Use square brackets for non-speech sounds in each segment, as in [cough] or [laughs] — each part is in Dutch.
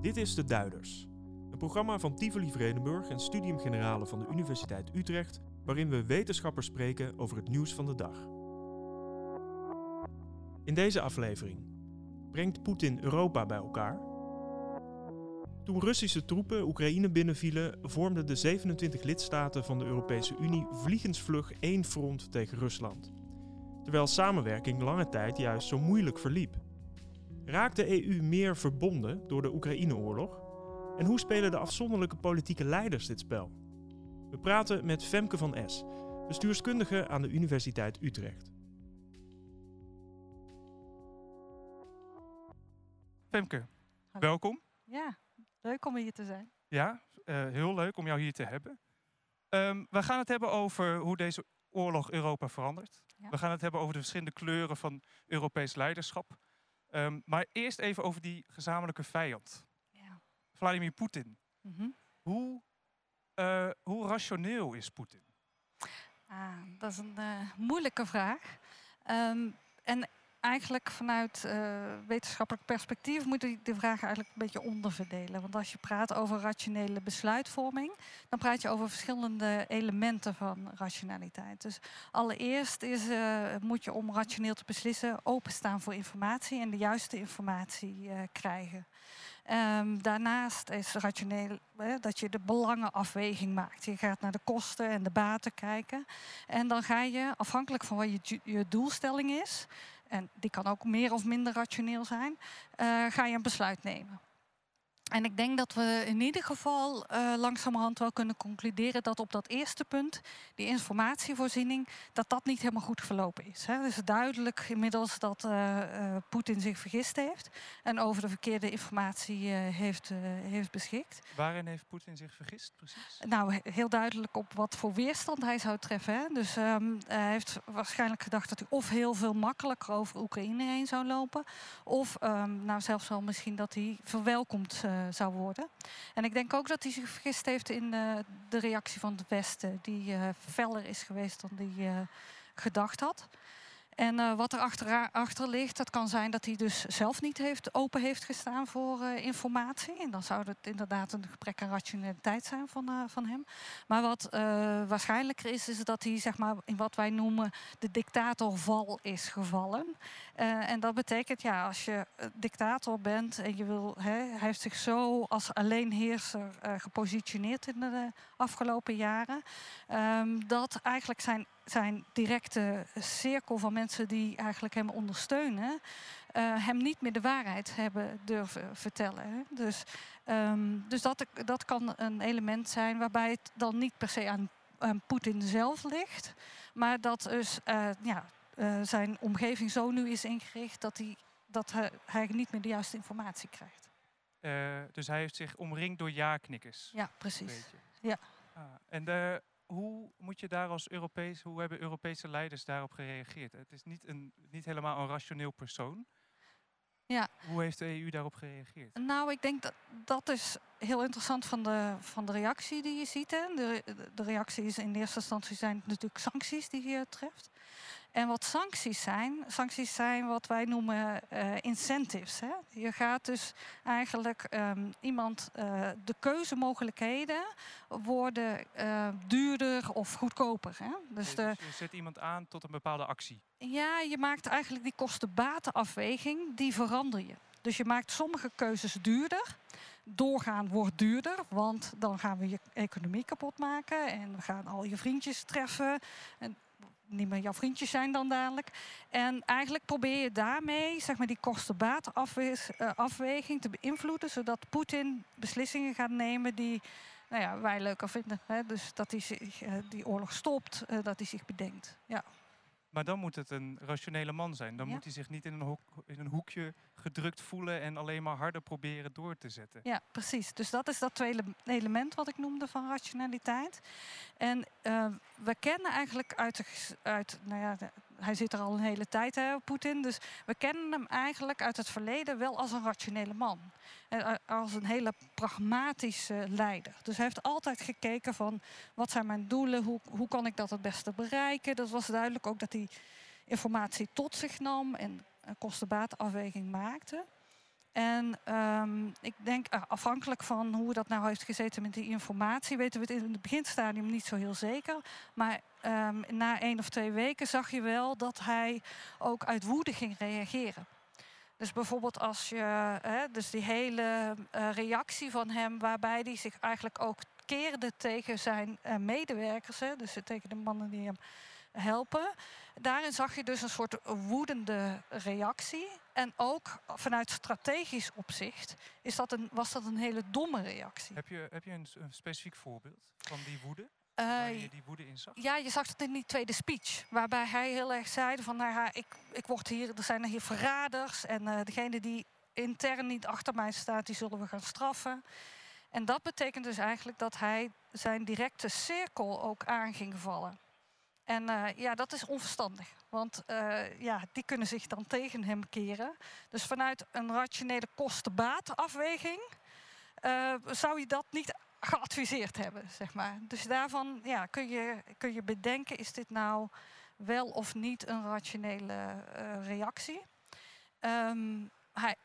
Dit is De Duiders, een programma van Tivoli Vredenburg en Studium Generale van de Universiteit Utrecht, waarin we wetenschappers spreken over het nieuws van de dag. In deze aflevering brengt Poetin Europa bij elkaar. Toen Russische troepen Oekraïne binnenvielen, vormden de 27 lidstaten van de Europese Unie vliegensvlug één front tegen Rusland. Terwijl samenwerking lange tijd juist zo moeilijk verliep. Raakt de EU meer verbonden door de Oekraïne-oorlog? En hoe spelen de afzonderlijke politieke leiders dit spel? We praten met Femke van Es, bestuurskundige aan de Universiteit Utrecht. Femke, Hallo. welkom. Ja, leuk om hier te zijn. Ja, eh, heel leuk om jou hier te hebben. Ehm, we gaan het hebben over hoe deze oorlog Europa verandert. Ja. We gaan het hebben over de verschillende kleuren van Europees leiderschap. Ehm, maar eerst even over die gezamenlijke vijand, Ja. Vladimir Poetin. Mhm. Hoe, eh, hoe rationeel is Poetin? Ah, dat is een eh, moeilijke vraag. Ehm, en eigenlijk vanuit eh, wetenschappelijk perspectief moet je de vraag eigenlijk een beetje onderverdelen. Want als je praat over rationele besluitvorming, dan praat je over verschillende elementen van rationaliteit. Dus allereerst is, eh, moet je om rationeel te beslissen openstaan voor informatie en de juiste informatie eh, krijgen. Ehm, daarnaast is rationeel hè, dat je de belangenafweging maakt. Je gaat naar de kosten en de baten kijken. En dan ga je, afhankelijk van wat je, je doelstelling is, en die kan ook meer of minder rationeel zijn, eh, ga je een besluit nemen. En ik denk dat we in ieder geval eh, langzamerhand wel kunnen concluderen dat op dat eerste punt, die informatievoorziening, dat dat niet helemaal goed verlopen is. Hè. Het is duidelijk inmiddels dat eh, Poetin zich vergist heeft en over de verkeerde informatie heeft, heeft beschikt. Waarin heeft Poetin zich vergist precies? Nou, he- heel duidelijk op wat voor weerstand hij zou treffen. Hè. Dus ehm, hij heeft waarschijnlijk gedacht dat hij of heel veel makkelijker over Oekraïne heen zou lopen, of ehm, nou zelfs wel misschien dat hij verwelkomd zou worden. En ik denk ook dat hij zich vergist heeft in eh, de reactie van het Westen, die eh, feller is geweest dan eh, gedacht had. En eh, wat er achter, achter ligt, dat kan zijn dat hij dus zelf niet heeft, open heeft gestaan voor eh, informatie. En dan zou het inderdaad een gebrek aan rationaliteit zijn van, eh, van hem. Maar wat waarschijnlijker is, is dat hij zeg maar, in wat wij noemen de dictatorval is gevallen. En dat betekent, ja, als je dictator bent en je wil, hè, hij heeft zich zo als alleenheerser gepositioneerd in de afgelopen jaren, ehm, dat eigenlijk zijn zijn directe cirkel van mensen die eigenlijk hem ondersteunen, eh, hem niet meer de waarheid hebben durven vertellen. hè. Dus, ehm, dus dat, dat kan een element zijn waarbij het dan niet per se aan, aan Poetin zelf ligt, maar dat dus eh, ja, eh, zijn omgeving zo nu is ingericht dat hij, dat hij, hij niet meer de juiste informatie krijgt. Dus hij heeft zich omringd door ja-knikkers. Ja, precies. Ja. Ah, en eh, hoe moet je daar als Europees, hoe hebben Europese leiders daarop gereageerd? Het is niet, een, niet helemaal een rationeel persoon. Ja. Hoe heeft de EU daarop gereageerd? Nou, ik denk dat dat is heel interessant van de, van de reactie die je ziet. Hè. De, de reactie is in eerste instantie zijn natuurlijk sancties die je treft. En wat sancties zijn, sancties zijn wat wij noemen eh, incentives. Hè. Je gaat dus eigenlijk ehm, iemand, eh, de keuzemogelijkheden worden eh, duurder of goedkoper. Hè. Dus de, Dus je zet iemand aan tot een bepaalde actie. ja, je maakt eigenlijk die kosten-batenafweging, die verander je. Dus je maakt sommige keuzes duurder. Doorgaan wordt duurder, want dan gaan we je economie kapot maken en we gaan al je vriendjes treffen. En niet meer jouw vriendjes zijn dan dadelijk. En eigenlijk probeer je daarmee zeg maar, die kosten-batenafweging te beïnvloeden, zodat Poetin beslissingen gaat nemen die nou ja, wij leuker vinden. Hè? Dus dat hij zich, eh, die oorlog stopt, eh, dat hij zich bedenkt. Ja. Maar dan moet het een rationele man zijn. Dan Ja. moet hij zich niet in een, hok- in een hoekje gedrukt voelen en alleen maar harder proberen door te zetten. Ja, precies. Dus dat is dat tweede element wat ik noemde van rationaliteit. En eh, we kennen eigenlijk uit, de, uit nou ja, de- hij zit er al een hele tijd, hè, Poetin. Dus we kennen hem eigenlijk uit het verleden wel als een rationele man. Eh, als een hele pragmatische leider. Dus hij heeft altijd gekeken van wat zijn mijn doelen, hoe, hoe kan ik dat het beste bereiken. Dat was duidelijk ook dat hij informatie tot zich nam en kostenbaatafweging maakte. En ehm, ik denk, eh, afhankelijk van hoe dat nou heeft gezeten met die informatie, weten we het in het beginstadium niet zo heel zeker. Maar ehm, na één of twee weken zag je wel dat hij ook uit woede ging reageren. Dus bijvoorbeeld als je, hè, dus die hele eh, reactie van hem, waarbij hij zich eigenlijk ook keerde tegen zijn uh, medewerkers, hè, dus tegen de mannen die hem helpen. Daarin zag je dus een soort woedende reactie. En ook vanuit strategisch opzicht is dat een, was dat een hele domme reactie. Heb je, heb je een, een specifiek voorbeeld van die woede? Uh, waar je die woede in zag? Ja, je zag het in die tweede speech. Waarbij hij heel erg zei van nou ja, ik, ik word hier, er zijn er hier verraders. En uh, degene die intern niet achter mij staat, die zullen we gaan straffen. En dat betekent dus eigenlijk dat hij zijn directe cirkel ook aan ging vallen. En uh, ja, dat is onverstandig. Want uh, ja, die kunnen zich dan tegen hem keren. Dus vanuit een rationele kosten-baat-afweging uh, zou je dat niet geadviseerd hebben, zeg maar. Dus daarvan ja, kun, je, kun je bedenken, is dit nou wel of niet een rationele reactie? Um, hij,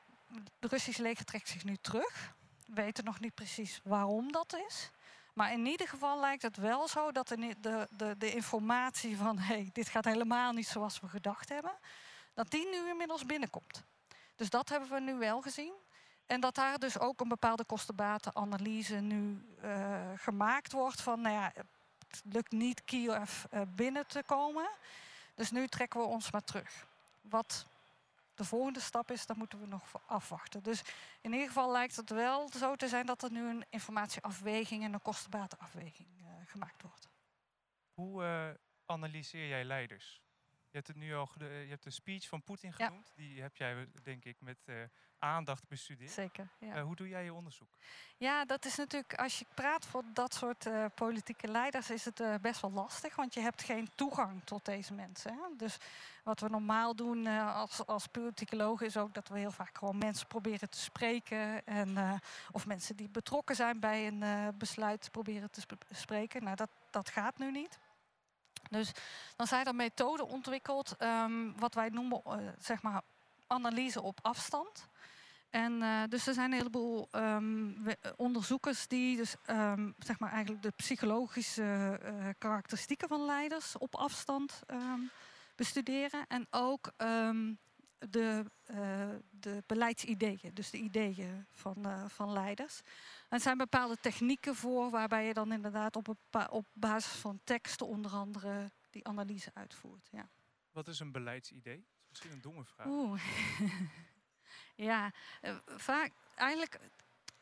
de Russische leger trekt zich nu terug. We weten nog niet precies waarom dat is. Maar in ieder geval lijkt het wel zo dat de, de, de, informatie van hey, dit gaat helemaal niet zoals we gedacht hebben, dat die nu inmiddels binnenkomt. Dus dat hebben we nu wel gezien. En dat daar dus ook een bepaalde kostenbatenanalyse nu uh, gemaakt wordt van, nou ja, het lukt niet Kiev uh, binnen te komen. Dus nu trekken we ons maar terug. Wat de volgende stap is, daar moeten we nog afwachten. Dus in ieder geval lijkt het wel zo te zijn dat er nu een informatieafweging en een kostenbatenafweging uh, gemaakt wordt. Hoe uh, analyseer jij leiders? Je hebt het nu al, je hebt de speech van Poetin genoemd. Ja. Die heb jij, denk ik, met uh, aandacht bestudeerd. Zeker. Ja. hoe doe jij je onderzoek? Ja, dat is natuurlijk, als je praat voor dat soort uh, politieke leiders, is het uh, best wel lastig. Want je hebt geen toegang tot deze mensen. Hè? Dus wat we normaal doen als, als politicoloog is ook dat we heel vaak gewoon mensen proberen te spreken. En, of mensen die betrokken zijn bij een besluit proberen te spreken. Nou, dat, dat gaat nu niet. Dus dan zijn er methoden ontwikkeld, um, wat wij noemen uh, zeg maar analyse op afstand. En uh, dus er zijn een heleboel um, onderzoekers die dus, um, zeg maar eigenlijk de psychologische uh, karakteristieken van leiders op afstand bestuderen. En ook de, de beleidsideeën, dus de ideeën van, van leiders. Er zijn bepaalde technieken voor waarbij je dan inderdaad op, op basis van teksten onder andere die analyse uitvoert. Ja. Wat is een beleidsidee? Dat is misschien een domme vraag. Oeh. [laughs] ja, uh, vaak eigenlijk.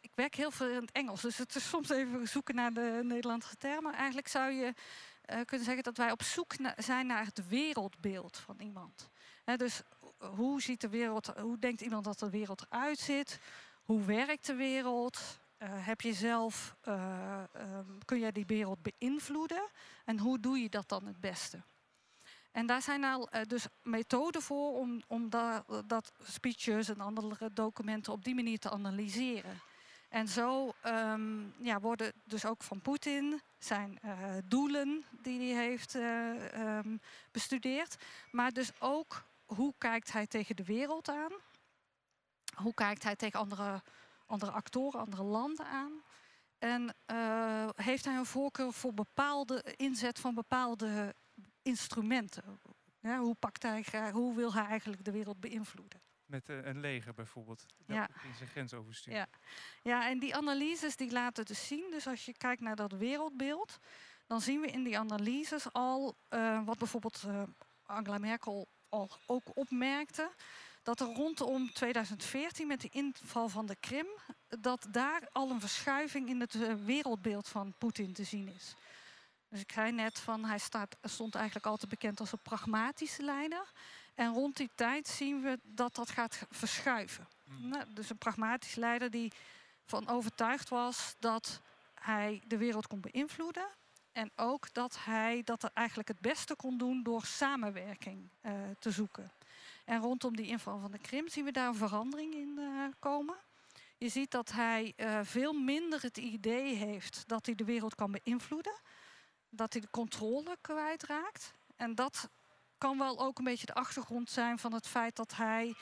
Ik werk heel veel in het Engels, dus het is soms even zoeken naar de Nederlandse termen. Eigenlijk zou je uh, kunnen zeggen dat wij op zoek zijn naar het wereldbeeld van iemand. Dus hoe ziet de wereld, hoe denkt iemand dat de wereld eruit? Hoe werkt de wereld? Uh, heb je zelf, um, kun jij die wereld beïnvloeden? En hoe doe je dat dan het beste? En daar zijn al uh, dus methoden voor om, om da dat speeches en andere documenten op die manier te analyseren. En zo um, ja, worden dus ook van Poetin zijn doelen die hij heeft um, bestudeerd. Maar dus ook hoe kijkt hij tegen de wereld aan? Hoe kijkt hij tegen andere andere actoren, andere landen aan. En heeft hij een voorkeur voor bepaalde inzet van bepaalde instrumenten? Ja, hoe, pakt hij, hoe wil hij eigenlijk de wereld beïnvloeden? Met uh, een leger bijvoorbeeld, dat ja. in zijn grens overstuurt. Ja. ja, en die analyses die laten dus zien, dus als je kijkt naar dat wereldbeeld, dan zien we in die analyses al, uh, wat bijvoorbeeld Angela Merkel al ook opmerkte, dat er rondom 2014 met de inval van de Krim, dat daar al een verschuiving in het eh, wereldbeeld van Poetin te zien is. Dus ik zei net van hij staat, stond eigenlijk altijd bekend als een pragmatische leider. En rond die tijd zien we dat dat gaat verschuiven. Mm. Nou, dus een pragmatische leider die van overtuigd was dat hij de wereld kon beïnvloeden. En ook dat hij dat er eigenlijk het beste kon doen door samenwerking uh, te zoeken. En rondom die inval van de Krim zien we daar een verandering in uh, komen. Je ziet dat hij uh, veel minder het idee heeft dat hij de wereld kan beïnvloeden. Dat hij de controle kwijtraakt. En dat kan wel ook een beetje de achtergrond zijn van het feit dat hij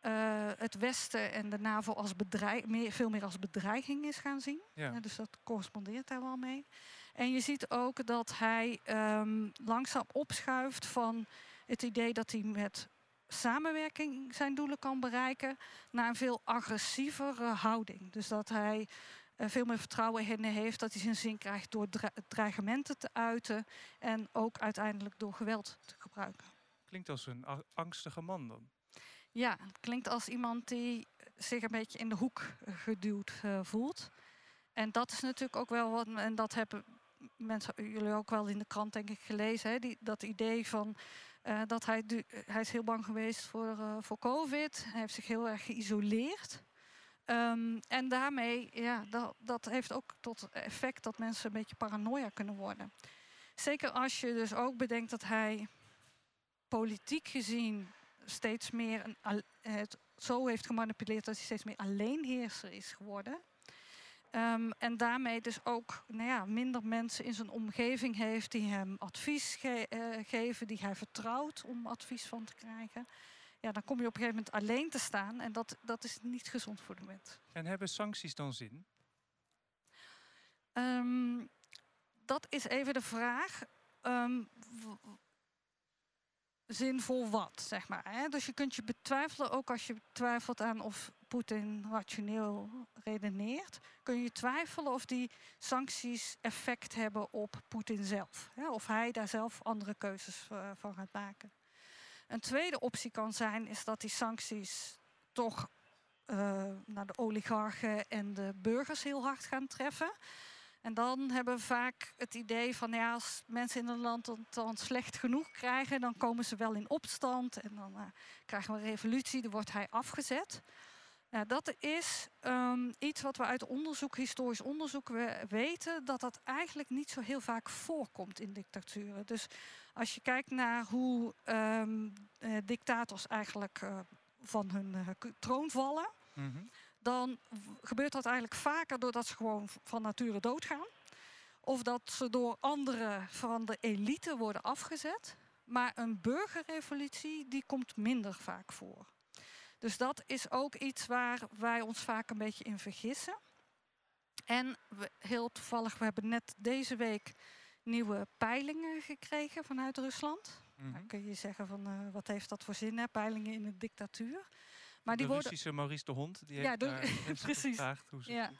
eh, het Westen en de NAVO als bedreig, meer, veel meer als bedreiging is gaan zien. Ja. Eh, dus dat correspondeert daar wel mee. En je ziet ook dat hij ehm, langzaam opschuift van het idee dat hij met samenwerking zijn doelen kan bereiken naar een veel agressievere houding. Dus dat hij veel meer vertrouwen in heeft dat hij zijn zin krijgt door dreigementen te uiten en ook uiteindelijk door geweld te gebruiken. Klinkt als een angstige man dan. Ja, het klinkt als iemand die zich een beetje in de hoek eh, geduwd eh, voelt. En dat is natuurlijk ook wel wat, en dat hebben mensen, jullie ook wel in de krant denk ik gelezen, hè, die, dat idee van eh, dat hij, eh, hij is heel bang geweest voor, eh, voor COVID. Hij heeft zich heel erg geïsoleerd. Ehm, en daarmee, ja, dat, dat heeft ook tot effect dat mensen een beetje paranoia kunnen worden. Zeker als je dus ook bedenkt dat hij politiek gezien steeds meer een, het zo heeft gemanipuleerd dat hij steeds meer alleenheerser is geworden. Ehm, en daarmee dus ook nou ja, minder mensen in zijn omgeving heeft die hem advies eh, geven, die hij vertrouwt om advies van te krijgen. Ja, dan kom je op een gegeven moment alleen te staan en dat, dat is niet gezond voor de mens. En hebben sancties dan zin? Ehm, dat is even de vraag. Ehm, zinvol wat, zeg maar. Hè? Dus je kunt je betwijfelen, ook als je twijfelt aan of Poetin rationeel redeneert, kun je twijfelen of die sancties effect hebben op Poetin zelf. Hè? Of hij daar zelf andere keuzes eh, van gaat maken. Een tweede optie kan zijn, is dat die sancties toch eh, naar de oligarchen en de burgers heel hard gaan treffen. En dan hebben we vaak het idee van ja, als mensen in een land dan, dan slecht genoeg krijgen, dan komen ze wel in opstand en dan eh, krijgen we een revolutie, dan wordt hij afgezet. Ja, dat is ehm, iets wat we uit onderzoek, historisch onderzoek we weten, dat dat eigenlijk niet zo heel vaak voorkomt in dictaturen. Dus als je kijkt naar hoe ehm, eh, dictators eigenlijk eh, van hun eh, troon vallen, Mhm. dan gebeurt dat eigenlijk vaker doordat ze gewoon van nature doodgaan. Of dat ze door anderen van de elite worden afgezet. Maar een burgerrevolutie die komt minder vaak voor. Dus dat is ook iets waar wij ons vaak een beetje in vergissen. En we, heel toevallig, we hebben net deze week nieuwe peilingen gekregen vanuit Rusland. Mhm. Dan kun je zeggen van eh, wat heeft dat voor zin, hè? peilingen in een dictatuur. Maar die de worden, Russische Maurice de Hond, die Ja, heeft de- [laughs] precies. gevraagd hoe ze Ja.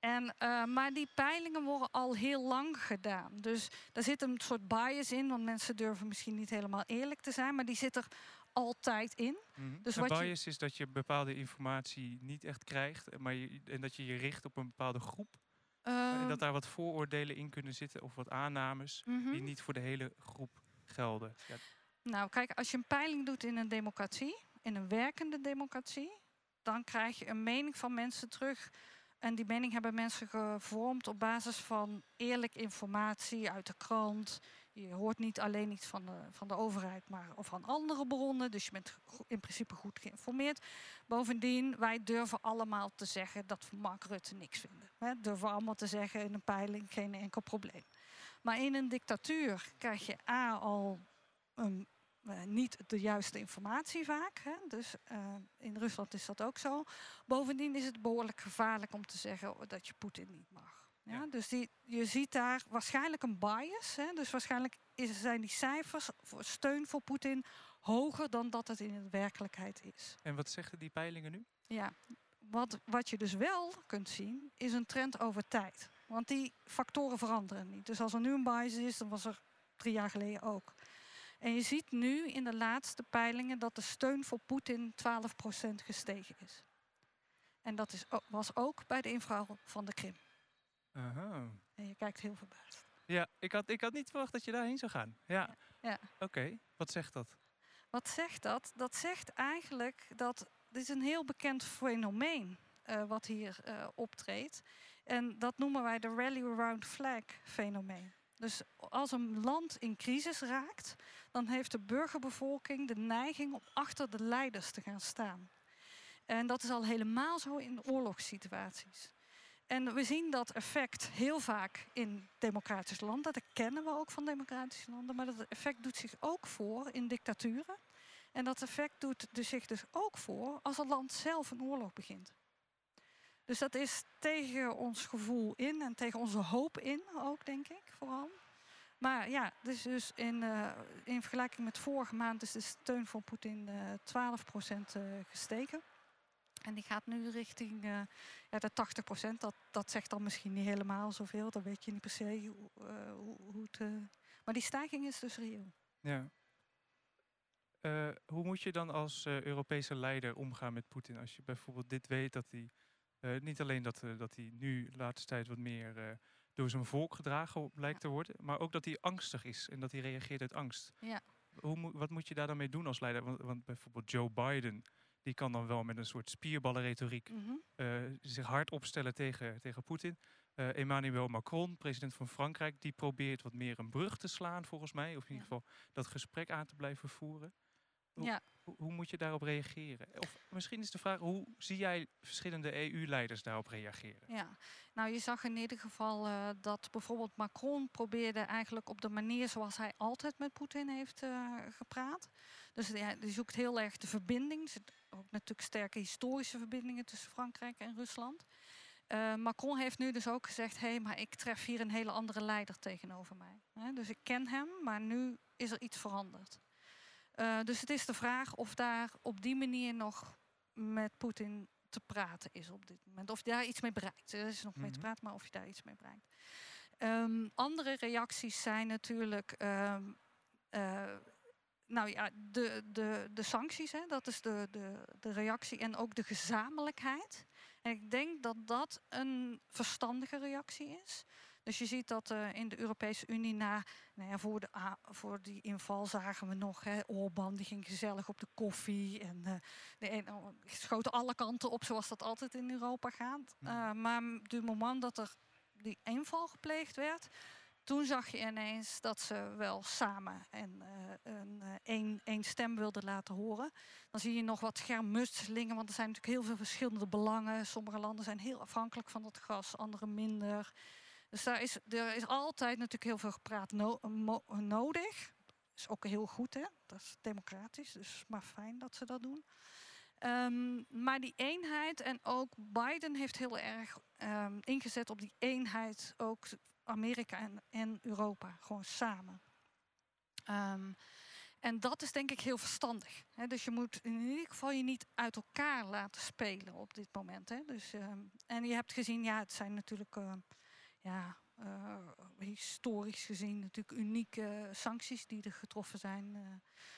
En, eh, maar die peilingen worden al heel lang gedaan. Dus daar zit een soort bias in, want mensen durven misschien niet helemaal eerlijk te zijn, maar die zit er altijd in. Mhm. Dus wat je- bias is dat je bepaalde informatie niet echt krijgt, maar je, en dat je je richt op een bepaalde groep. En Ehm, dat daar wat vooroordelen in kunnen zitten of wat aannames mhm. die niet voor de hele groep gelden. Ja, Nou, kijk, als je een peiling doet in een democratie, in een werkende democratie, dan krijg je een mening van mensen terug. En die mening hebben mensen gevormd op basis van eerlijke informatie uit de krant. Je hoort niet alleen iets van de, van de overheid, maar of van andere bronnen. Dus je bent in principe goed geïnformeerd. Bovendien, wij durven allemaal te zeggen dat we Mark Rutte niks vinden. Hè, durven allemaal te zeggen in een peiling, geen enkel probleem. Maar in een dictatuur krijg je A al een eh, niet de juiste informatie vaak. Hè? Dus eh, in Rusland is dat ook zo. Bovendien is het behoorlijk gevaarlijk om te zeggen dat je Poetin niet mag. Ja? Ja. Dus die, je ziet daar waarschijnlijk een bias. Hè? Dus waarschijnlijk is, zijn die cijfers voor steun voor Poetin hoger dan dat het in de werkelijkheid is. En wat zeggen die peilingen nu? Ja, wat, wat je dus wel kunt zien, is een trend over tijd. Want die factoren veranderen niet. Dus als er nu een bias is, dan was er drie jaar geleden ook. En je ziet nu in de laatste peilingen dat de steun voor Poetin 12% gestegen is. En dat is, was ook bij de inval van de Krim. Aha. En je kijkt heel verbaasd. Ja, ik had, ik had niet verwacht dat je daarheen zou gaan. Ja. Ja. Oké, wat zegt dat? Wat zegt dat? Dat zegt eigenlijk dat dit is een heel bekend fenomeen eh, wat hier eh, optreedt. En dat noemen wij de rally around flag fenomeen. Dus als een land in crisis raakt, dan heeft de burgerbevolking de neiging om achter de leiders te gaan staan. En dat is al helemaal zo in oorlogssituaties. En we zien dat effect heel vaak in democratische landen. Dat kennen we ook van democratische landen. Maar dat effect doet zich ook voor in dictaturen. En dat effect doet dus zich dus ook voor als het land zelf een oorlog begint. Dus dat is tegen ons gevoel in en tegen onze hoop in ook, denk ik, vooral. Maar ja, dus, in, uh, in vergelijking met vorige maand is de steun voor Poetin uh, 12% uh, gestegen. En die gaat nu richting uh, ja, de 80%. Dat, dat zegt dan misschien niet helemaal zoveel. Dat weet je niet per se hoe, hoe, hoe het... maar die stijging is dus reëel. Ja. Hoe moet je dan als Europese leider omgaan met Poetin? Als je bijvoorbeeld dit weet dat hij niet alleen dat, dat hij nu de laatste tijd wat meer door zijn volk gedragen lijkt te worden, maar ook dat hij angstig is en dat hij reageert uit angst. Ja. Hoe, wat moet je daar dan mee doen als leider? Want, want bijvoorbeeld Joe Biden, die kan dan wel met een soort spierballenretoriek mm -hmm. zich hard opstellen tegen, tegen Poetin. Uh, Emmanuel Macron, president van Frankrijk, die probeert wat meer een brug te slaan volgens mij. Of in ieder geval dat gesprek aan te blijven voeren. Hoe, ja. hoe, hoe, moet je daarop reageren? Of misschien is de vraag, hoe zie jij verschillende EU-leiders daarop reageren? Ja, nou je zag in ieder geval uh, dat bijvoorbeeld Macron probeerde eigenlijk op de manier zoals hij altijd met Poetin heeft uh, gepraat. Dus die zoekt heel erg de verbinding. Ook natuurlijk sterke historische verbindingen tussen Frankrijk en Rusland. Uh, Macron heeft nu dus ook gezegd: hé, hey, maar ik tref hier een hele andere leider tegenover mij. He, dus ik ken hem, maar nu is er iets veranderd. Uh, dus het is de vraag of daar op die manier nog met Poetin te praten is op dit moment. Of je daar iets mee bereikt. Er is nog mm -hmm. mee te praten, maar of je daar iets mee bereikt. Um, andere reacties zijn natuurlijk. Um, uh, nou ja, de, de, de sancties, hè, dat is de, de, de reactie en ook de gezamenlijkheid. En ik denk dat dat een verstandige reactie is. Dus je ziet dat uh, in de Europese Unie na, nou ja, voor, de, uh, voor die inval zagen we nog, hè, Orban die ging gezellig op de koffie en uh, de een, oh, schoten alle kanten op zoals dat altijd in Europa gaat. Uh, maar op het moment dat er die inval gepleegd werd, toen zag je ineens dat ze wel samen en uh, een, één, één stem wilden laten horen. Dan zie je nog wat schermutselingen, want er zijn natuurlijk heel veel verschillende belangen. Sommige landen zijn heel afhankelijk van dat gas, andere minder. Dus daar is, er is altijd natuurlijk heel veel gepraat no nodig. Is ook heel goed, hè? dat is democratisch, dus maar fijn dat ze dat doen. Um, maar die eenheid en ook Biden heeft heel erg um, ingezet op die eenheid ook Amerika en, en Europa, gewoon samen. Um, en dat is denk ik heel verstandig. Dus je moet in ieder geval je niet uit elkaar laten spelen op dit moment. Dus, um, en je hebt gezien, ja, het zijn natuurlijk uh, ja, uh, historisch gezien natuurlijk unieke sancties die er getroffen zijn. Uh,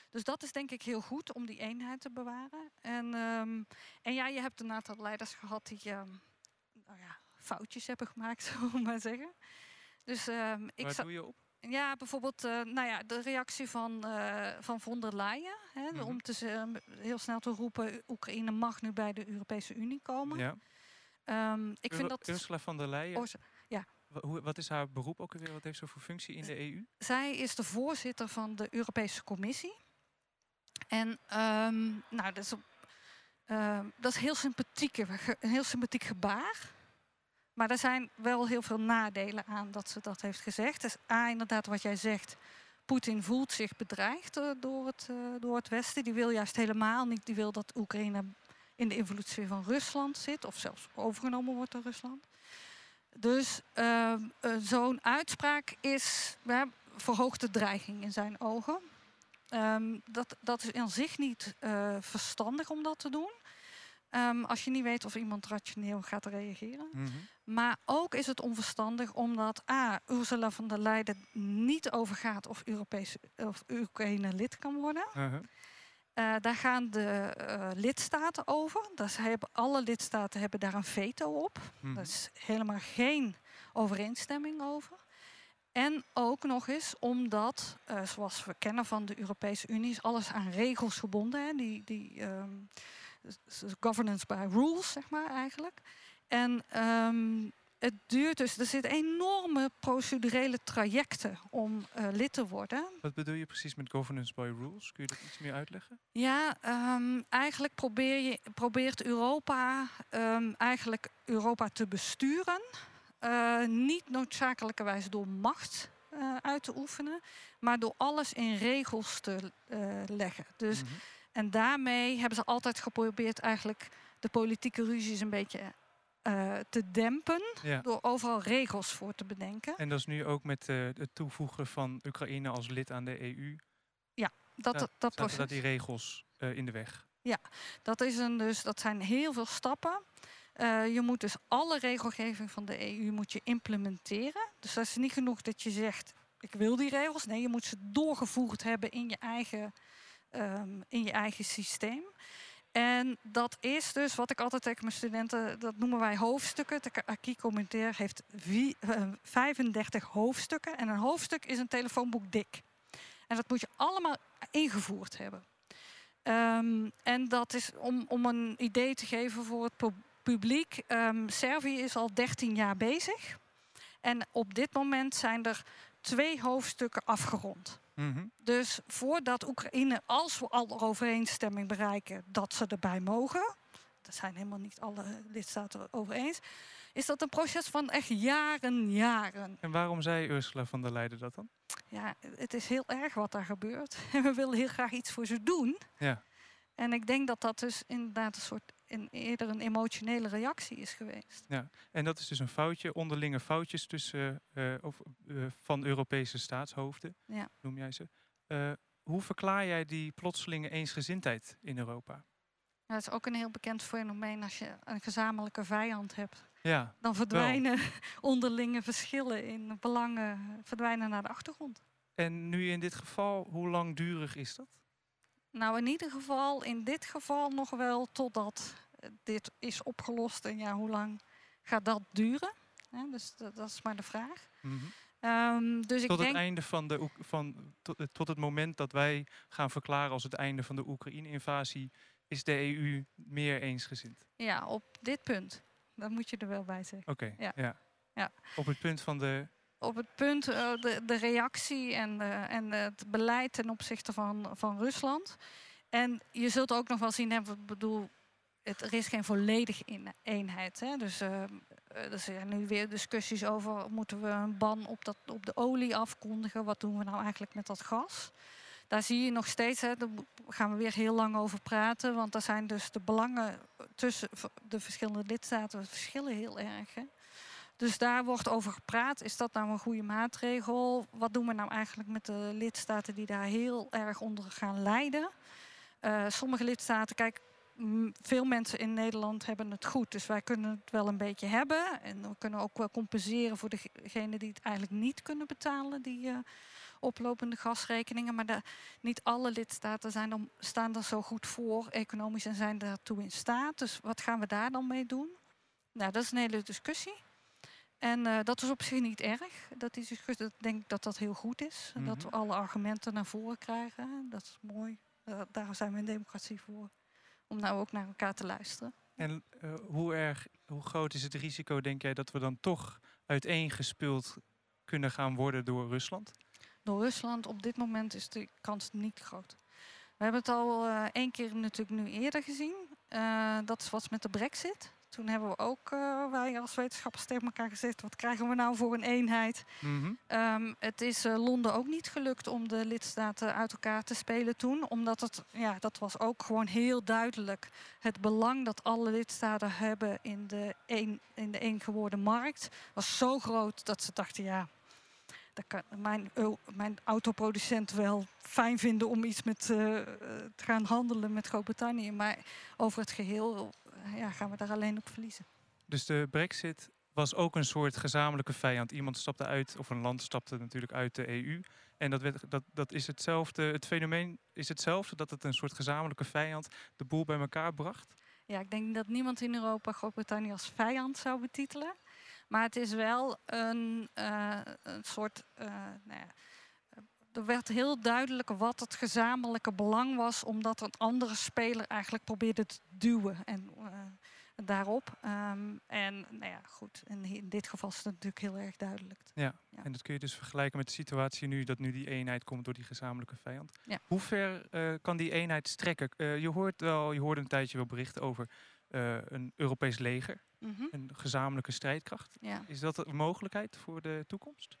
dus dat is denk ik heel goed om die eenheid te bewaren. En, um, en ja, je hebt een aantal leiders gehad die nou ja, foutjes hebben gemaakt, [laughs] zullen we maar zeggen. Dus, um, ik Waar doe je op? Ja, bijvoorbeeld uh, nou ja, de reactie van, uh, van von der Leyen. Hè, mm -hmm. Om te, uh, heel snel te roepen, Oekraïne mag nu bij de Europese Unie komen. Ja. Um, ik Ur vind dat... Ursula von der Leyen, ja. Wat is haar beroep ook weer? Wat heeft ze voor functie in de EU? Zij is de voorzitter van de Europese Commissie. En um, nou, dat is, dat is heel sympathiek, een heel sympathiek gebaar. Maar er zijn wel heel veel nadelen aan dat ze dat heeft gezegd. Dus A, inderdaad wat jij zegt. Poetin voelt zich bedreigd door het, uh, door het Westen. Die wil juist helemaal niet. Die wil dat Oekraïne in de invloedssfeer van Rusland zit. Of zelfs overgenomen wordt door Rusland. Dus uh, uh, zo'n uitspraak is uh, verhoogde dreiging in zijn ogen. Um, dat, dat is aan zich niet verstandig om dat te doen. Um, als je niet weet of iemand rationeel gaat reageren. Mm -hmm. Maar ook is het onverstandig omdat A. Ursula von der Leyen niet overgaat of, Europese, of Oekraïne lid kan worden. Uh -huh. uh, daar gaan de uh, lidstaten over. Dus hebben, alle lidstaten hebben daar een veto op. Mm -hmm. Daar is helemaal geen overeenstemming over. En ook nog eens omdat, uh, zoals we kennen van de Europese Unie, is alles aan regels gebonden. Hè? Die, die, um, governance by rules, zeg maar eigenlijk. En um, het duurt dus, er zitten enorme procedurele trajecten om uh, lid te worden. Wat bedoel je precies met governance by rules? Kun je dat iets meer uitleggen? Ja, um, eigenlijk probeer je, probeert Europa um, eigenlijk Europa te besturen. Uh, niet noodzakelijkerwijs door macht uh, uit te oefenen, maar door alles in regels te leggen. Dus mm -hmm En daarmee hebben ze altijd geprobeerd eigenlijk de politieke ruzies een beetje uh, te dempen. Door overal regels voor te bedenken. En dat is nu ook met uh, het toevoegen van Oekraïne als lid aan de EU. Ja, dat, dat, dat proces. Dat die regels uh, in de weg. Ja, dat, is een, dus, dat zijn heel veel stappen. Uh, je moet dus alle regelgeving van de EU moet je implementeren. Dus dat is niet genoeg dat je zegt, ik wil die regels. Nee, je moet ze doorgevoerd hebben in je eigen, um, in je eigen systeem. En dat is dus wat ik altijd tegen mijn studenten, dat noemen wij hoofdstukken. De Acquis Commentaire heeft 35 eh, hoofdstukken. En een hoofdstuk is een telefoonboek dik. En dat moet je allemaal ingevoerd hebben. Um, en dat is om, om een idee te geven voor het publiek. Um, Servië is al 13 jaar bezig. En op dit moment zijn er twee hoofdstukken afgerond. Mhm. Dus voordat Oekraïne, als we al overeenstemming bereiken dat ze erbij mogen, dat zijn helemaal niet alle lidstaten over eens, is dat een proces van echt jaren, jaren. En waarom zei Ursula van der Leyen dat dan? Ja, het is heel erg wat daar gebeurt. En [laughs] we willen heel graag iets voor ze doen. Ja. En ik denk dat dat dus inderdaad een soort een, eerder een emotionele reactie is geweest. Ja, en dat is dus een foutje, onderlinge foutjes tussen, uh, of, uh, van Europese staatshoofden, ja. noem jij ze. Uh, hoe verklaar jij die plotselinge eensgezindheid in Europa? Ja, dat is ook een heel bekend fenomeen als je een gezamenlijke vijand hebt. Ja, dan verdwijnen [laughs] onderlinge verschillen in belangen verdwijnen naar de achtergrond. En nu in dit geval, hoe langdurig is dat? Nou, in ieder geval, in dit geval nog wel totdat dit is opgelost. En ja, hoe lang gaat dat duren? dus dat, dat, is maar de vraag. Mm -hmm. dus tot ik het einde van de van tot, tot, het moment dat wij gaan verklaren als het einde van de Oekraïne-invasie, is de EU meer eensgezind. Ja, op dit punt. Dat moet je er wel bij zeggen. Oké. ja. ja. ja. Op het punt van de op het punt, de, de reactie en, en het beleid ten opzichte van, van Rusland. En je zult ook nog wel zien, ik bedoel, het, er is geen volledige eenheid. Hè? Dus uh, er zijn nu weer discussies over, moeten we een ban op, dat, op de olie afkondigen? Wat doen we nou eigenlijk met dat gas? Daar zie je nog steeds, hè, daar gaan we weer heel lang over praten. Want daar zijn dus de belangen tussen de verschillende lidstaten verschillen heel erg. Hè? Dus daar wordt over gepraat. Is dat nou een goede maatregel? Wat doen we nou eigenlijk met de lidstaten die daar heel erg onder gaan lijden? Uh, sommige lidstaten, kijk, veel mensen in Nederland hebben het goed. Dus wij kunnen het wel een beetje hebben. En we kunnen ook wel compenseren voor degenen die het eigenlijk niet kunnen betalen, die uh, oplopende gasrekeningen. Maar de, niet alle lidstaten zijn dan, staan er zo goed voor economisch en zijn daartoe in staat. Dus wat gaan we daar dan mee doen? Nou, dat is een hele discussie. En uh, dat is op zich niet erg. Dat is, ik denk dat dat heel goed is. Mm -hmm. Dat we alle argumenten naar voren krijgen. Dat is mooi. Uh, daar zijn we in democratie voor. Om nou ook naar elkaar te luisteren. En uh, hoe, erg, hoe groot is het risico, denk jij, dat we dan toch uiteengespeeld kunnen gaan worden door Rusland? Door Rusland op dit moment is de kans niet groot. We hebben het al één keer natuurlijk nu eerder gezien. dat is wat met de brexit. Toen hebben we ook, uh, wij als wetenschappers tegen elkaar gezegd, wat krijgen we nou voor een eenheid? Mm -hmm. het is uh, Londen ook niet gelukt om de lidstaten uit elkaar te spelen toen. Omdat het, ja, dat was ook gewoon heel duidelijk. Het belang dat alle lidstaten hebben in de een, in de één geworden markt was zo groot dat ze dachten, ja, dat kan mijn, mijn autoproducent wel fijn vinden om iets met uh, te gaan handelen met Groot-Brittannië. Maar over het geheel ja, gaan we daar alleen op verliezen. Dus de brexit was ook een soort gezamenlijke vijand. Iemand stapte uit, of een land stapte natuurlijk uit de EU. En dat, werd, dat, dat is hetzelfde, het fenomeen is hetzelfde, dat het een soort gezamenlijke vijand de boel bij elkaar bracht? Ja, ik denk dat niemand in Europa Groot-Brittannië als vijand zou betitelen. Maar het is wel een, uh, een soort. Uh, nou ja, er werd heel duidelijk wat het gezamenlijke belang was, omdat een andere speler eigenlijk probeerde te duwen en, uh, daarop. Um, en nou ja, goed, in, in, dit geval is het natuurlijk heel erg duidelijk. Ja. ja. en dat kun je dus vergelijken met de situatie nu, dat nu die eenheid komt door die gezamenlijke vijand. Ja. Hoe ver uh, kan die eenheid strekken? Uh, je, hoort wel, je hoorde een tijdje wel berichten over een Europees leger, mm -hmm. een gezamenlijke strijdkracht. Ja. Is dat een mogelijkheid voor de toekomst?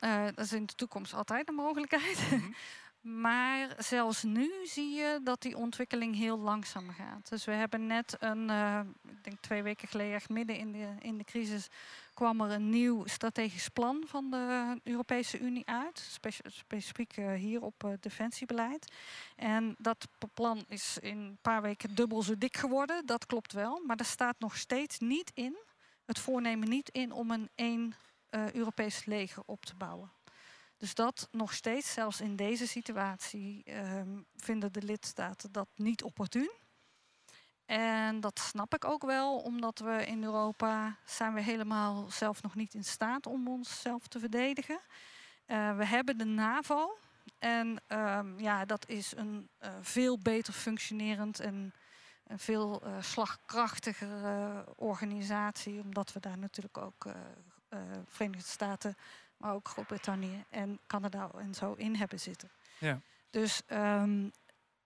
Uh, dat is in de toekomst altijd een mogelijkheid. Mhm. [laughs] Maar zelfs nu zie je dat die ontwikkeling heel langzaam gaat. Dus we hebben net een, uh, ik denk twee weken geleden, echt midden in de, in de crisis, kwam er een nieuw strategisch plan van de Europese Unie uit. specifiek uh, hier op defensiebeleid. En dat plan is in een paar weken dubbel zo dik geworden. Dat klopt wel. Maar er staat nog steeds niet in, het voornemen niet in om een één Europees leger op te bouwen. Dus dat nog steeds, zelfs in deze situatie, um, vinden de lidstaten dat niet opportun. En dat snap ik ook wel, omdat we in Europa zijn we helemaal zelf nog niet in staat om onszelf te verdedigen. Uh, we hebben de NAVO. En um, ja, dat is een uh, veel beter functionerend en een veel uh, slagkrachtigere organisatie, omdat we daar natuurlijk ook Verenigde Staten maar ook Groot-Brittannië en Canada en zo in hebben zitten. Ja. Dus um,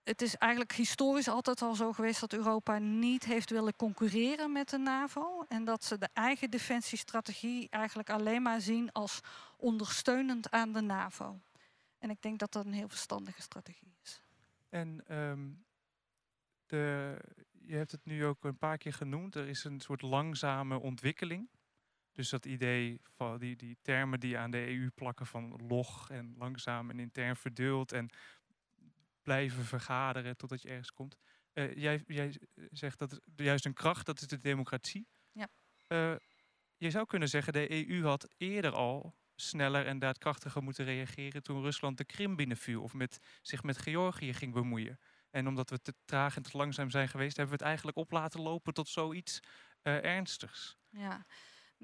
het is eigenlijk historisch altijd al zo geweest dat Europa niet heeft willen concurreren met de NAVO. En dat ze de eigen defensiestrategie eigenlijk alleen maar zien als ondersteunend aan de NAVO. En ik denk dat dat een heel verstandige strategie is. En um, de, je hebt het nu ook een paar keer genoemd. Er is een soort langzame ontwikkeling. Dus dat idee van die, die termen die aan de EU plakken van log en langzaam en intern verduld en blijven vergaderen totdat je ergens komt. Uh, jij, jij zegt dat juist een kracht, dat is de democratie. Ja. Uh, je zou kunnen zeggen, de EU had eerder al sneller en daadkrachtiger moeten reageren toen Rusland de Krim binnenviel of met, zich met Georgië ging bemoeien. En omdat we te traag en te langzaam zijn geweest, hebben we het eigenlijk op laten lopen tot zoiets uh, ernstigs. Ja,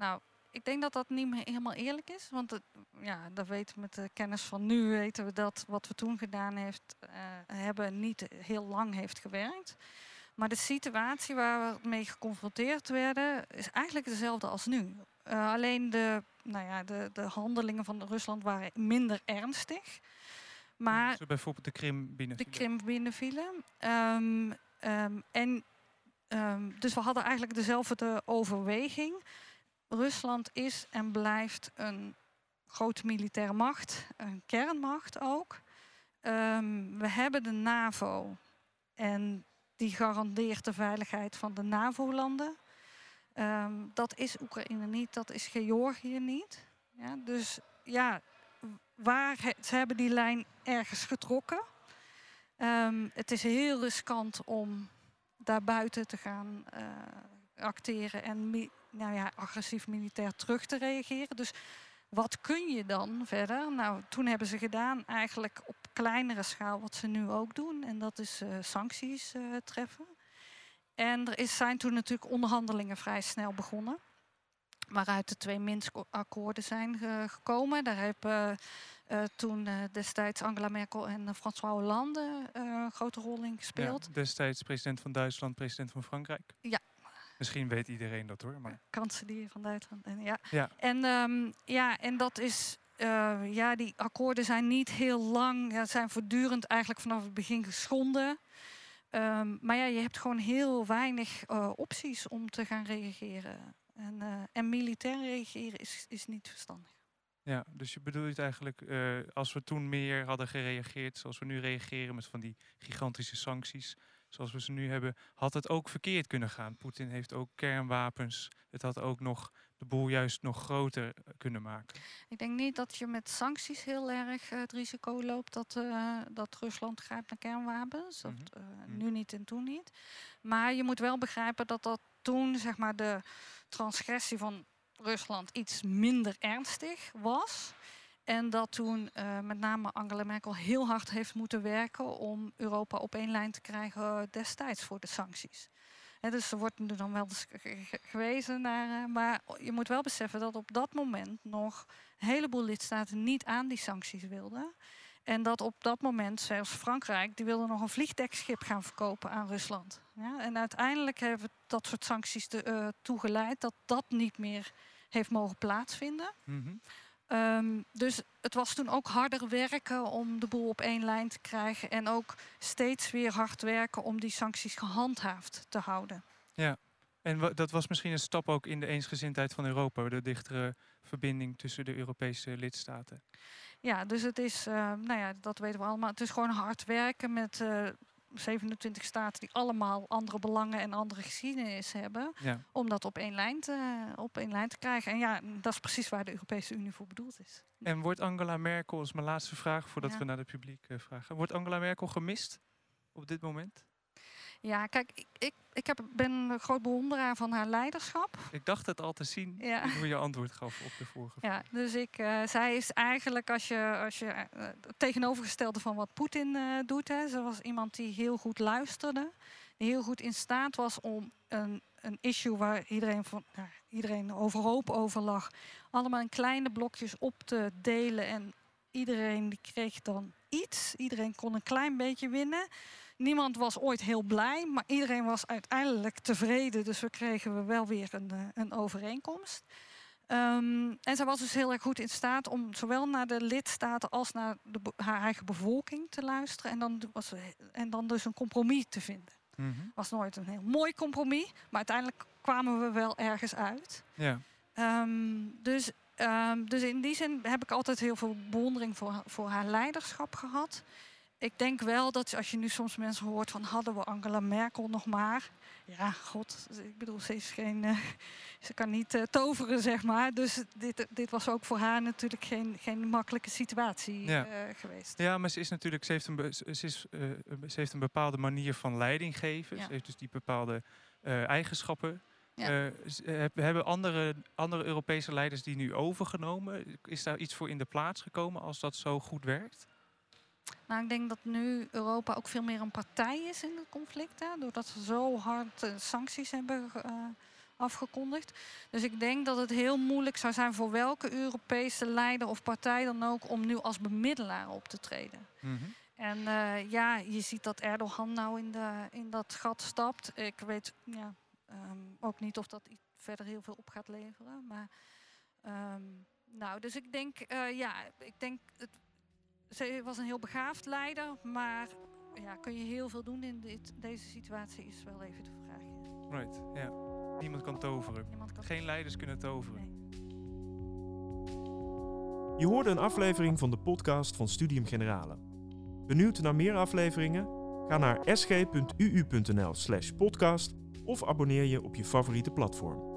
nou, ik denk dat dat niet meer helemaal eerlijk is. Want het, ja, dat weten met de kennis van nu weten we dat wat we toen gedaan heeft, uh, hebben niet heel lang heeft gewerkt. Maar de situatie waar we mee geconfronteerd werden, is eigenlijk dezelfde als nu. Uh, alleen de, nou ja, de, de handelingen van Rusland waren minder ernstig. Maar dus bijvoorbeeld de Krim binnenvielen. De Krim binnenvielen. Um, um, en, um, dus we hadden eigenlijk dezelfde overweging. Rusland is en blijft een grote militaire macht, een kernmacht ook. Um, we hebben de NAVO en die garandeert de veiligheid van de NAVO-landen. Um, dat is Oekraïne niet, dat is Georgië niet. Ja, dus ja, waar ze hebben die lijn ergens getrokken. Um, het is heel riskant om daar buiten te gaan uh, acteren en nou ja, agressief militair terug te reageren. Dus wat kun je dan verder? Nou, toen hebben ze gedaan eigenlijk op kleinere schaal wat ze nu ook doen. En dat is uh, sancties uh, treffen. En er is, zijn toen natuurlijk onderhandelingen vrij snel begonnen. Waaruit de twee Minsk-akkoorden zijn uh, gekomen. Daar hebben toen destijds Angela Merkel en François Hollande een grote rol in gespeeld. Ja, destijds president van Duitsland, president van Frankrijk. Ja, Misschien weet iedereen dat hoor. Maar... Kanselier van Duitsland. En, ja. Ja. En, um, ja, en dat is. Uh, ja, die akkoorden zijn niet heel lang. Ja, zijn voortdurend eigenlijk vanaf het begin geschonden. Um, maar ja, je hebt gewoon heel weinig uh, opties om te gaan reageren. En, uh, en militair reageren is, is niet verstandig. Ja, dus je bedoelt eigenlijk, als we toen meer hadden gereageerd zoals we nu reageren met van die gigantische sancties, zoals we ze nu hebben, had het ook verkeerd kunnen gaan. Poetin heeft ook kernwapens. Het had ook nog de boel juist nog groter eh, kunnen maken. Ik denk niet dat je met sancties heel erg uh, het risico loopt dat, uh, dat Rusland grijpt naar kernwapens. Dat, uh, Nu niet en toen niet. Maar je moet wel begrijpen dat dat toen zeg maar, de transgressie van Rusland iets minder ernstig was. En dat toen uh, met name Angela Merkel heel hard heeft moeten werken om Europa op één lijn te krijgen destijds voor de sancties. Dus er wordt nu dan wel eens gewezen naar. Uh, maar je moet wel beseffen dat op dat moment nog een heleboel lidstaten niet aan die sancties wilden. En dat op dat moment zelfs Frankrijk, die wilde nog een vliegdekschip gaan verkopen aan Rusland. Ja, en uiteindelijk hebben dat soort sancties uh, toegeleid dat dat niet meer heeft mogen plaatsvinden. Mm. Um, dus het was toen ook harder werken om de boel op één lijn te krijgen. En ook steeds weer hard werken om die sancties gehandhaafd te houden. Ja, en dat was misschien een stap ook in de eensgezindheid van Europa, de dichtere verbinding tussen de Europese lidstaten. Ja, dus het is, uh, nou ja, dat weten we allemaal. Het is gewoon hard werken met uh, 27 staten die allemaal andere belangen en andere geschiedenis hebben. Ja. Om dat op één, lijn te, op één lijn te krijgen. En ja, dat is precies waar de Europese Unie voor bedoeld is. En wordt Angela Merkel, is mijn laatste vraag voordat we naar het publiek uh, vragen. Wordt Angela Merkel gemist op dit moment? Ja, kijk, ik, ik, ik heb, ben een groot bewonderaar van haar leiderschap. Ik dacht het al te zien ja. [laughs] hoe je antwoord gaf op de vorige vraag. Ja, dus ik, uh, zij is eigenlijk als je, als je uh, tegenovergestelde van wat Poetin uh, doet. Hè. Ze was iemand die heel goed luisterde. Die heel goed in staat was om een, een issue waar iedereen, van, nou, iedereen overhoop over lag. Allemaal in kleine blokjes op te delen. En iedereen die kreeg dan iets. Iedereen kon een klein beetje winnen. Niemand was ooit heel blij, maar iedereen was uiteindelijk tevreden. Dus we kregen we wel weer een, eh, een overeenkomst. Um, en zij was dus heel erg goed in staat om zowel naar de lidstaten als naar de, haar eigen bevolking te luisteren. En dan, was, en dan dus een compromis te vinden. Het mm was nooit een heel mooi compromis, maar uiteindelijk kwamen we wel ergens uit. Ja. Um, dus, um, dus in die zin heb ik altijd heel veel bewondering voor, voor haar leiderschap gehad ik denk wel dat als je nu soms mensen hoort van hadden we Angela Merkel nog maar. Ja, god, ik bedoel, ze is geen. Uh, [laughs] ze kan niet uh, toveren, zeg maar. Dus dit, dit was ook voor haar natuurlijk geen, geen makkelijke situatie ja. uh, geweest. Ja, maar ze is natuurlijk, ze heeft een, ze is, ze heeft een bepaalde manier van leiding geven. Ja. Ze heeft dus die bepaalde eigenschappen. Ja. hebben andere, andere Europese leiders die nu overgenomen? Is daar iets voor in de plaats gekomen als dat zo goed werkt? Nou, ik denk dat nu Europa ook veel meer een partij is in het conflict. Hè, doordat ze zo hard uh, sancties hebben uh, afgekondigd. Dus ik denk dat het heel moeilijk zou zijn voor welke Europese leider of partij dan ook om nu als bemiddelaar op te treden. Mm -hmm. En uh, ja, je ziet dat Erdogan nou in, de, in dat gat stapt. Ik weet ja, um, ook niet of dat verder heel veel op gaat leveren. Maar um, nou, dus ik denk, ja, ik denk het ze was een heel begaafd leider, maar ja, kun je heel veel doen in dit, deze situatie is wel even de vraag. Right, ja. Niemand kan toveren. Niemand kan Geen leiders kunnen toveren. Nee. Je hoorde een aflevering van de podcast van Studium Generale. Benieuwd naar meer afleveringen? Ga naar sg.uu.nl/podcast of abonneer je op je favoriete platform.